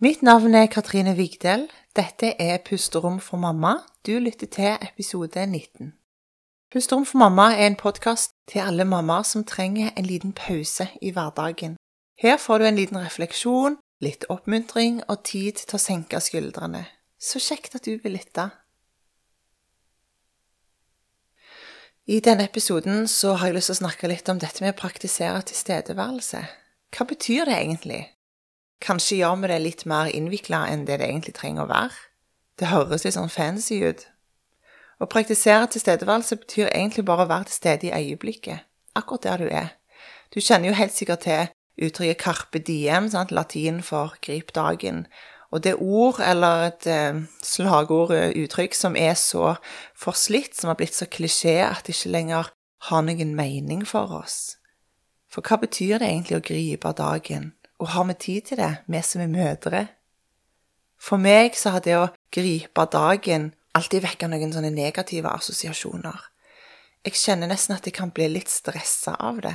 Mitt navn er Katrine Vigdel. Dette er Pusterom for mamma. Du lytter til episode 19. Pusterom for mamma er en podkast til alle mammaer som trenger en liten pause i hverdagen. Her får du en liten refleksjon, litt oppmuntring og tid til å senke skuldrene. Så kjekt at du vil lytte. I denne episoden så har jeg lyst til å snakke litt om dette med å praktisere tilstedeværelse. Hva betyr det egentlig? Kanskje gjør vi det litt mer innvikla enn det det egentlig trenger å være? Det høres litt sånn fancy ut. Å praktisere tilstedeværelse betyr egentlig bare å være til stede i øyeblikket, akkurat der du er. Du kjenner jo helt sikkert til uttrykket 'carpe diem', sant? latin for 'grip dagen'. Og det ord, eller et eh, slagord, eh, uttrykk, som er så forslitt, som har blitt så klisjé at det ikke lenger har noen mening for oss. For hva betyr det egentlig å gripe dagen? Og har vi tid til det, vi som er mødre? For meg så har det å gripe dagen alltid vekket noen sånne negative assosiasjoner. Jeg kjenner nesten at jeg kan bli litt stressa av det.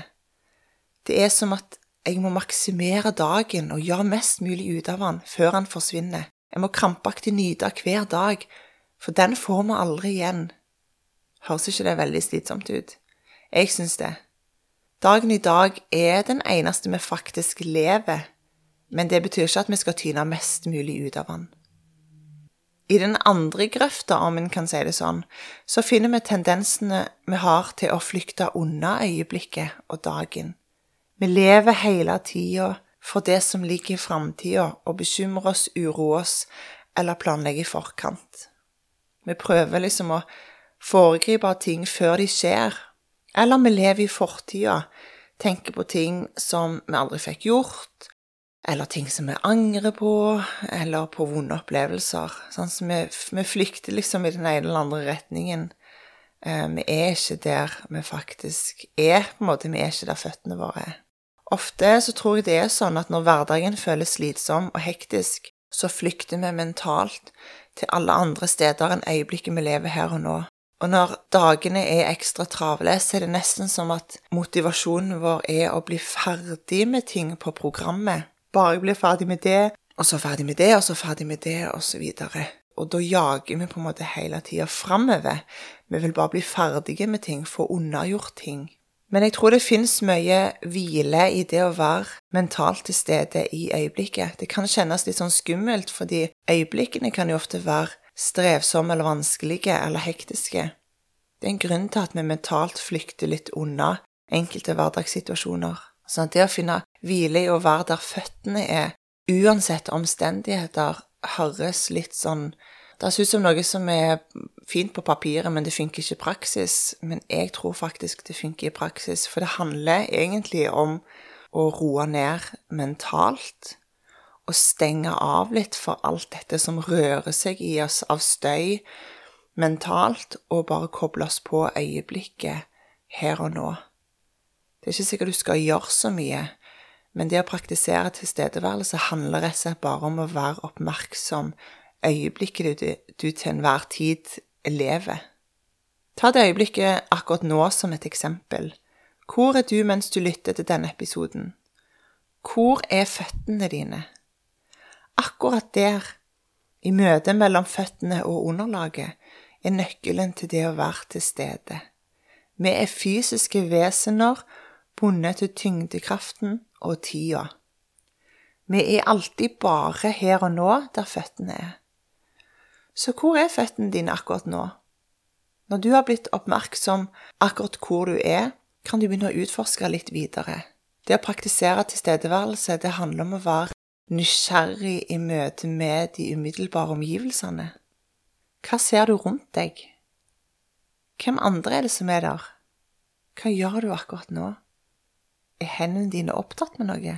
Det er som at jeg må maksimere dagen og gjøre mest mulig ut av den før den forsvinner. Jeg må krampaktig nyte hver dag, for den får vi aldri igjen. Høres ikke det veldig slitsomt ut? Jeg syns det. Dagen i dag er den eneste vi faktisk lever, men det betyr ikke at vi skal tyne mest mulig ut av den. I den andre grøfta, om en kan si det sånn, så finner vi tendensene vi har til å flykte unna øyeblikket og dagen. Vi lever hele tida for det som ligger i framtida, og bekymrer oss, uroer oss eller planlegger i forkant. Vi prøver liksom å foregripe ting før de skjer, eller vi lever i fortida, tenker på ting som vi aldri fikk gjort, eller ting som vi angrer på, eller på vonde opplevelser. Sånn som vi, vi flykter liksom i den ene eller andre retningen. Eh, vi er ikke der vi faktisk er, på en måte. Vi er ikke der føttene våre er. Ofte så tror jeg det er sånn at når hverdagen føles slitsom og hektisk, så flykter vi mentalt til alle andre steder enn øyeblikket vi lever her og nå. Og når dagene er ekstra travle, så er det nesten som at motivasjonen vår er å bli ferdig med ting på programmet. Bare bli ferdig med det, og så ferdig med det, og så ferdig med det, og så videre. Og da jager vi på en måte hele tida framover. Vi vil bare bli ferdige med ting, få unnagjort ting. Men jeg tror det fins mye hvile i det å være mentalt til stede i øyeblikket. Det kan kjennes litt sånn skummelt, fordi øyeblikkene kan jo ofte være strevsomme eller vanskelige eller hektiske. Det er en grunn til at vi mentalt flykter litt unna enkelte hverdagssituasjoner. Sånn det å finne hvile i å være der føttene er, uansett omstendigheter, høres litt sånn det høres ut som noe som er fint på papiret, men det funker ikke i praksis. Men jeg tror faktisk det funker i praksis, for det handler egentlig om å roe ned mentalt. Og stenge av litt for alt dette som rører seg i oss av støy mentalt, og bare koble oss på øyeblikket her og nå. Det er ikke sikkert du skal gjøre så mye, men det å praktisere tilstedeværelse handler rett og slett bare om å være oppmerksom øyeblikket du, du til enhver tid lever. Ta det øyeblikket akkurat nå som et eksempel. Hvor er du mens du lytter til denne episoden? Hvor er føttene dine? Akkurat der, i møtet mellom føttene og underlaget, er nøkkelen til det å være til stede. Vi er fysiske vesener bundet til tyngdekraften og tida. Vi er alltid bare her og nå der føttene er. Så hvor er føttene dine akkurat nå? Når du har blitt oppmerksom akkurat hvor du er, kan du begynne å utforske litt videre. Det å praktisere tilstedeværelse, det handler om å være nysgjerrig i møte med de umiddelbare omgivelsene. Hva ser du rundt deg? Hvem andre er det som er der? Hva gjør du akkurat nå? Er hendene dine opptatt med noe?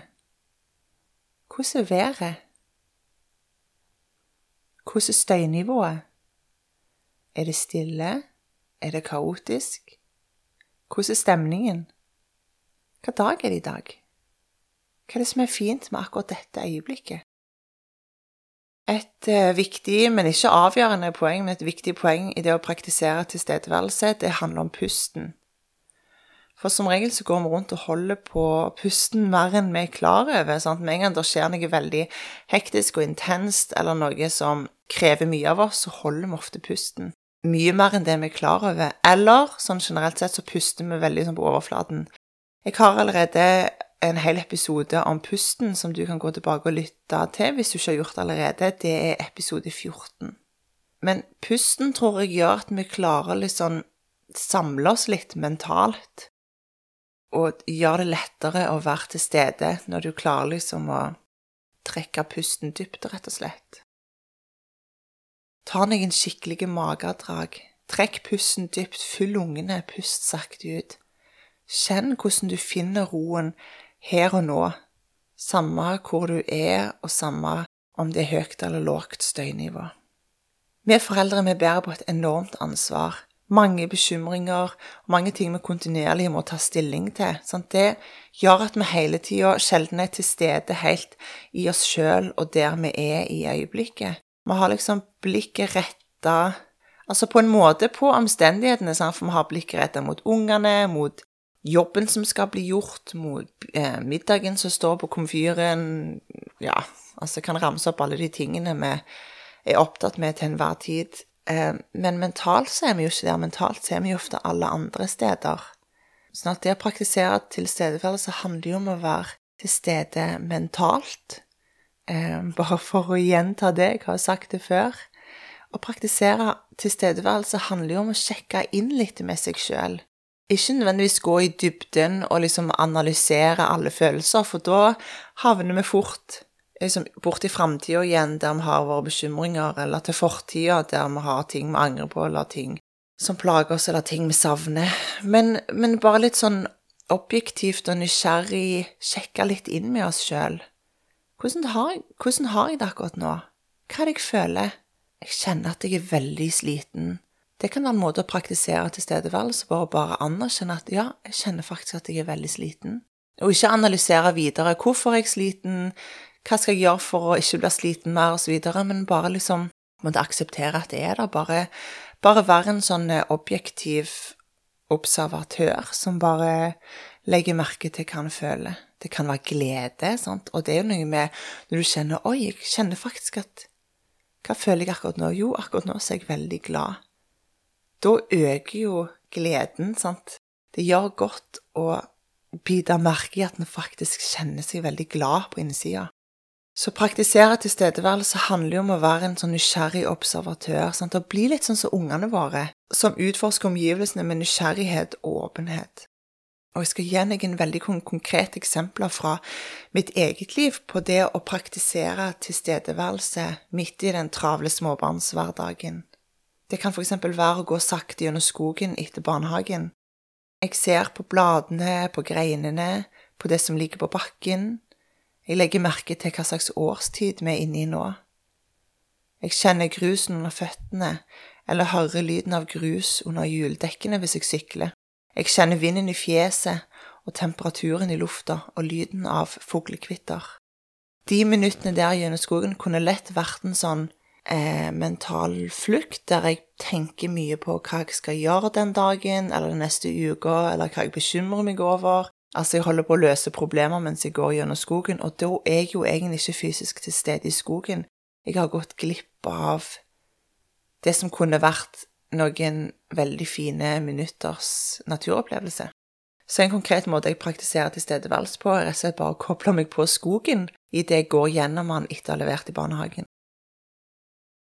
Hvordan er været? Hvordan er støynivået? Er det stille? Er det kaotisk? Hvordan er stemningen? Hva dag er det i dag? Hva er det som er fint med akkurat dette øyeblikket? Et uh, viktig, men ikke avgjørende poeng, men et viktig poeng i det å praktisere tilstedeværelse, det handler om pusten. For som regel så går vi rundt og holder på pusten mer enn vi er klar over. Sant? Med en gang det skjer noe veldig hektisk og intenst, eller noe som krever mye av oss, så holder vi ofte pusten. Mye mer enn det vi er klar over. Eller sånn generelt sett så puster vi veldig sånn på overflaten. Jeg har allerede en hel episode om pusten som du kan gå tilbake og lytte til hvis du ikke har gjort det allerede. Det er episode 14. Men pusten tror jeg gjør at vi klarer å liksom samle oss litt mentalt og gjør det lettere å være til stede når du klarer liksom å trekke pusten dypt, rett og slett. Ta deg en skikkelig magedrag. Trekk pusten dypt, fyll lungene, pust sakte ut. Kjenn hvordan du finner roen her og nå, samme hvor du er, og samme om det er høyt eller lågt støynivå. Vi foreldre vi bærer på et enormt ansvar mange bekymringer mange ting vi kontinuerlig må ta stilling til. Sant? Det gjør at vi hele tida sjelden er til stede helt i oss sjøl og der vi er i øyeblikket. Vi har liksom blikket retta Altså på en måte på omstendighetene, sant? for vi har blikket retta mot ungene, mot jobben som skal bli gjort, eh, middagen som står på komfyren Ja, altså kan ramse opp alle de tingene vi er opptatt med til enhver tid. Eh, men mentalt så er vi jo ikke der. Mentalt så er vi jo ofte alle andre steder. Sånn at det å praktisere tilstedeværelse handler jo om å være til stede mentalt. Eh, bare for å gjenta det, jeg har sagt det før. Å praktisere tilstedeværelse handler jo om å sjekke inn litt med seg sjøl. Ikke nødvendigvis gå i dybden og liksom analysere alle følelser, for da havner vi fort liksom, bort i framtida igjen, der vi har våre bekymringer, eller til fortida, der vi har ting vi angrer på, eller ting som plager oss, eller ting vi savner. Men, men bare litt sånn objektivt og nysgjerrig sjekke litt inn med oss sjøl. Hvordan, hvordan, har jeg det akkurat nå? Hva er det jeg føler? Jeg kjenner at jeg er veldig sliten. Det kan være en måte å praktisere tilstedeværelse på, å bare anerkjenne at ja, jeg kjenner faktisk at jeg er veldig sliten. Og ikke analysere videre hvorfor jeg er sliten, hva skal jeg gjøre for å ikke bli sliten mer, osv., men bare liksom måtte akseptere at det er der. Bare, bare være en sånn eh, objektiv observatør som bare legger merke til hva han føler. Det kan være glede, sant? og det er jo noe med når du kjenner Oi, jeg kjenner faktisk at Hva føler jeg akkurat nå? Jo, akkurat nå så er jeg veldig glad. Da øker jo gleden, sant. Det gjør godt å bite merke i at en faktisk kjenner seg veldig glad på innsida. Så praktisere tilstedeværelse handler jo om å være en sånn nysgjerrig observatør. Sant? og bli litt sånn som ungene våre, som utforsker omgivelsene med nysgjerrighet og åpenhet. Og jeg skal gi deg en veldig konkrete eksempler fra mitt eget liv på det å praktisere tilstedeværelse midt i den travle småbarnshverdagen. Det kan f.eks. være å gå sakte gjennom skogen etter barnehagen. Jeg ser på bladene, på greinene, på det som ligger på bakken, jeg legger merke til hva slags årstid vi er inne i nå. Jeg kjenner grusen under føttene, eller hører lyden av grus under hjuldekkene hvis jeg sykler. Jeg kjenner vinden i fjeset og temperaturen i lufta og lyden av fuglekvitter. De minuttene der gjennom skogen kunne lett vært en sånn eh, mental flukt, der jeg tenker mye på hva jeg skal gjøre den dagen eller den neste uka, eller hva jeg bekymrer meg over, Altså, jeg holder på å løse problemer mens jeg går gjennom skogen, og da er jeg jo egentlig ikke fysisk til stede i skogen. Jeg har gått glipp av det som kunne vært noen veldig fine minutters naturopplevelse. Så en konkret måte jeg praktiserer tilstedeværelse på, er rett og slett bare å koble meg på skogen idet jeg går gjennom den etter å ha levert i barnehagen.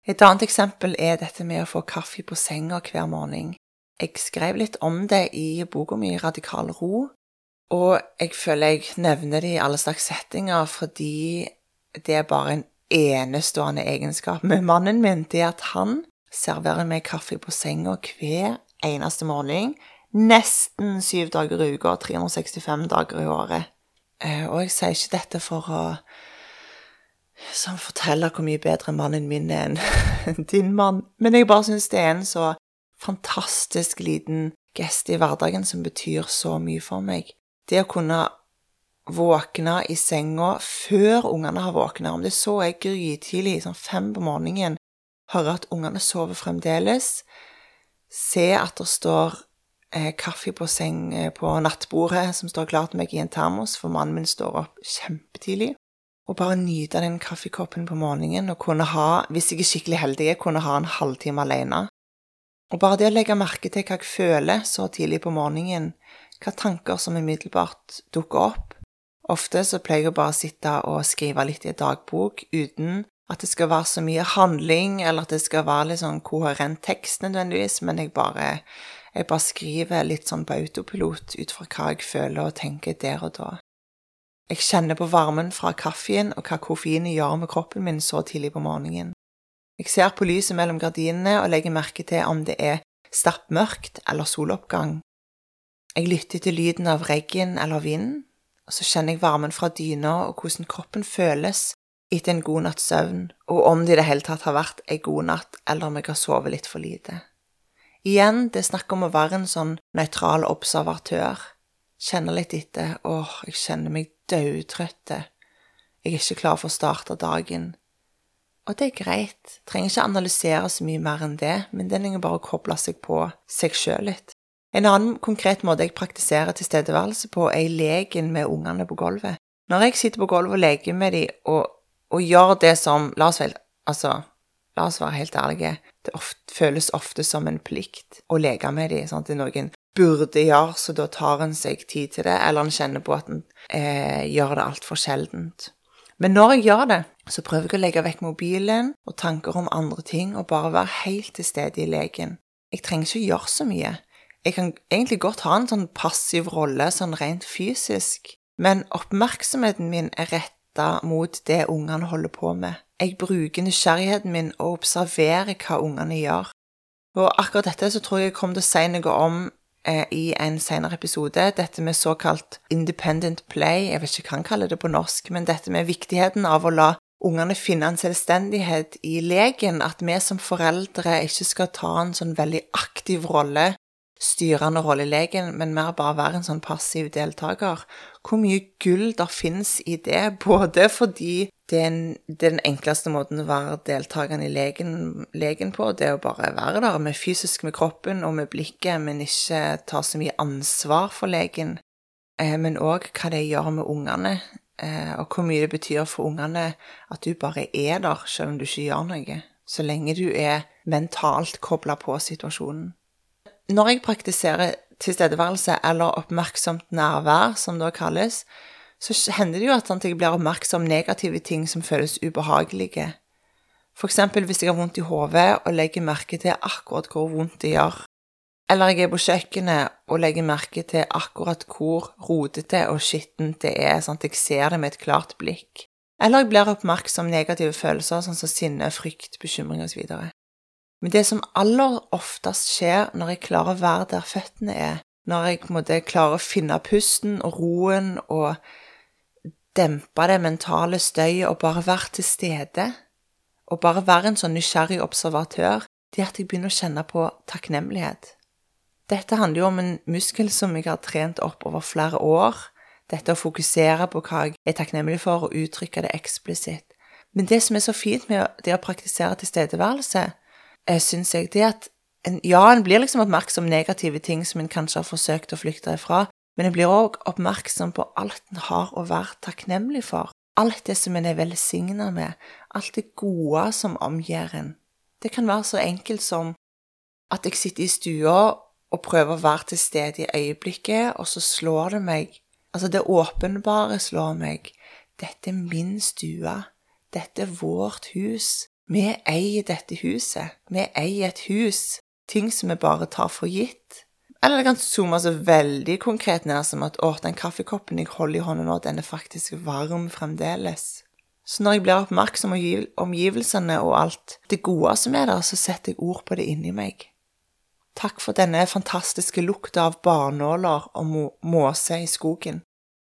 Et annet eksempel er dette med å få kaffe på senga hver morgen. Jeg skrev litt om det i boka mi Radikal ro, og jeg føler jeg nevner det i alle slags settinger fordi det er bare en enestående egenskap med mannen min. Det at han serverer meg kaffe på senga hver eneste morgen. Nesten syv dager i uka, 365 dager i året. Eh, og jeg sier ikke dette for å som forteller hvor mye bedre mannen min er enn din mann, men jeg bare syns det er en så fantastisk liten gest i hverdagen som betyr så mye for meg det å kunne våkne i senga før ungene har våkna, om det så er grytidlig, sånn fem på morgenen, høre at ungene sover fremdeles, se at det står eh, kaffe på seng eh, på nattbordet som står klar til meg i en termos, for mannen min står opp kjempetidlig. Og bare nyte den kaffekoppen på morgenen og kunne ha, hvis jeg er skikkelig heldig, kunne ha en halvtime alene. Og bare det å legge merke til hva jeg føler så tidlig på morgenen, hva tanker som umiddelbart dukker opp. Ofte så pleier jeg bare å sitte og skrive litt i en dagbok uten at det skal være så mye handling, eller at det skal være litt sånn koherent tekst nødvendigvis, men jeg bare, jeg bare skriver litt sånn på autopilot ut fra hva jeg føler og tenker der og da. Jeg kjenner på varmen fra kaffen og hva koffeinen gjør med kroppen min så tidlig på morgenen. Jeg ser på lyset mellom gardinene og legger merke til om det er stappmørkt eller soloppgang. Jeg lytter til lyden av regn eller vind, og så kjenner jeg varmen fra dyna og hvordan kroppen føles etter en god natts søvn, og om det i det hele tatt har vært ei god natt, eller om jeg har sovet litt for lite. Igjen, det er snakk om å være en sånn nøytral observatør. Kjenne litt etter. Åh, jeg kjenner meg daudtrøtt. Jeg er ikke klar for å starte dagen. Og det er greit. Trenger ikke analysere så mye mer enn det, men det er bare å koble seg på seg sjøl litt. En annen konkret måte jeg praktiserer tilstedeværelse på, er i leken med ungene på gulvet. Når jeg sitter på gulvet og leker med dem og og gjør det som La oss vel Altså, la oss være helt ærlige. Det ofte, føles ofte som en plikt å leke med dem. Sånn at det er noen burde gjøre, så da tar en seg tid til det, eller en kjenner på at en eh, gjør det altfor sjeldent. Men når jeg gjør det, så prøver jeg å legge vekk mobilen og tanker om andre ting, og bare være helt til stede i leken. Jeg trenger ikke gjøre så mye. Jeg kan egentlig godt ha en sånn passiv rolle sånn rent fysisk, men oppmerksomheten min er rett retta mot det ungene holder på med. Jeg bruker nysgjerrigheten min og observerer hva ungene gjør. Og akkurat dette så tror jeg jeg kommer til å si noe om eh, i en senere episode. Dette med såkalt independent play. Jeg vet ikke hva han kaller det på norsk, men dette med viktigheten av å la ungene finne en selvstendighet i leken. At vi som foreldre ikke skal ta en sånn veldig aktiv rolle styrende rolle i leken, men mer bare være en sånn passiv deltaker. Hvor mye gull der finnes i det, både fordi er, den enkleste måten å være deltakende i legen, legen, på, det er å bare være der med fysisk med kroppen og med blikket, men ikke ta så mye ansvar for legen. Eh, men òg hva det gjør med ungene, eh, og hvor mye det betyr for ungene at du bare er der selv om du ikke gjør noe, så lenge du er mentalt kobla på situasjonen når jeg praktiserer tilstedeværelse, eller oppmerksomt nærvær, som det kalles, så hender det jo at jeg blir oppmerksom negative ting som føles ubehagelige. Eksempel hvis jeg har vondt i hodet og legger merke til akkurat hvor vondt det gjør. Eller jeg er på kjøkkenet og legger merke til akkurat hvor rotete og skittent det er, sånn at jeg ser det med et klart blikk. Eller jeg blir oppmerksom negative følelser, sånn som sinne, frykt, bekymring osv. Men det som aller oftest skjer når jeg klarer å være der føttene er, når jeg på en måte klarer å finne pusten og roen og dempe det mentale støyet og bare være til stede, og bare være en sånn nysgjerrig observatør, det er at jeg begynner å kjenne på takknemlighet. Dette handler jo om en muskel som jeg har trent opp over flere år. Dette å fokusere på hva jeg er takknemlig for, og uttrykke det eksplisitt. Men det som er så fint med det å praktisere tilstedeværelse, eh, syns jeg, det at en, Ja, en blir liksom oppmerksom negative ting som en kanskje har forsøkt å flykte ifra, men en blir òg oppmerksom på alt en har å være takknemlig for. Alt det som en er velsigna med, alt det gode som omgir en. Det kan være så enkelt som at jeg sitter i stua og prøver å være til stede i øyeblikket, og så slår det meg Altså, det åpenbare slår meg. Dette er min stue. Dette er vårt hus. Vi eier dette huset. Vi eier et hus. Ting som vi bare tar for gitt. Eller det kan zoome så veldig konkret ned som at å, den kaffekoppen jeg holder i hånda nå, den er faktisk varm fremdeles. Så når jeg blir oppmerksom på omgivelsene og alt det gode som er der, så setter jeg ord på det inni meg. Takk for denne fantastiske lukta av barnåler og måse i skogen.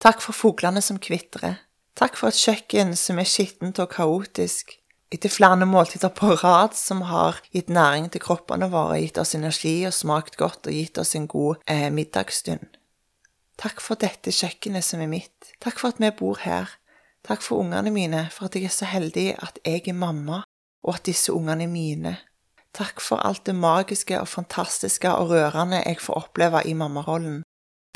Takk for fuglene som kvitrer. Takk for et kjøkken som er skittent og kaotisk, etter flere måltider på rad som har gitt næring til kroppene våre, gitt oss energi og smakt godt og gitt oss en god eh, middagsstund. Takk for dette kjøkkenet som er mitt. Takk for at vi bor her. Takk for ungene mine, for at jeg er så heldig at jeg er mamma, og at disse ungene er mine. Takk for alt det magiske og fantastiske og rørende jeg får oppleve i mammarollen.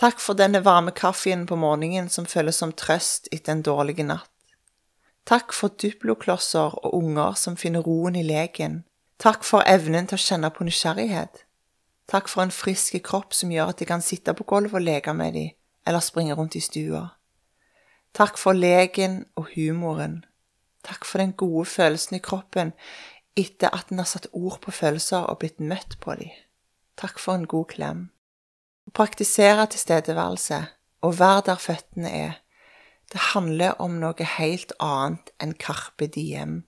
Takk for denne varme kaffen på morgenen som føles som trøst etter en dårlig natt. Takk for duploklosser og unger som finner roen i leken. Takk for evnen til å kjenne på nysgjerrighet. Takk for en frisk kropp som gjør at de kan sitte på gulvet og leke med dem, eller springe rundt i stua. Takk for leken og humoren. Takk for den gode følelsen i kroppen etter at en har satt ord på følelser og blitt møtt på dem. Takk for en god klem. Å praktisere tilstedeværelse og være der føttene er, det handler om noe helt annet enn Carpe Diem.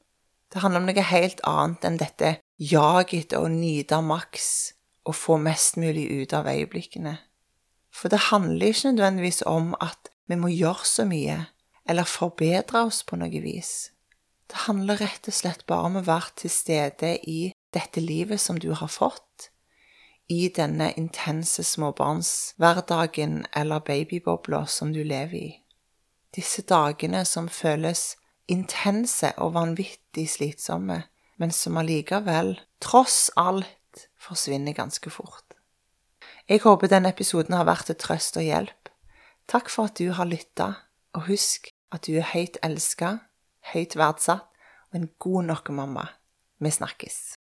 Det handler om noe helt annet enn dette jaget etter å nyte maks og få mest mulig ut av øyeblikkene. For det handler ikke nødvendigvis om at vi må gjøre så mye eller forbedre oss på noe vis. Det handler rett og slett bare om å være til stede i dette livet som du har fått, i denne intense småbarnshverdagen eller babybobla som du lever i. Disse dagene som føles intense og vanvittig slitsomme, men som allikevel, tross alt, forsvinner ganske fort. Jeg håper denne episoden har vært til trøst og hjelp. Takk for at du har lytta, og husk at du er høyt elska, høyt verdsatt og en god nok mamma. Vi snakkes.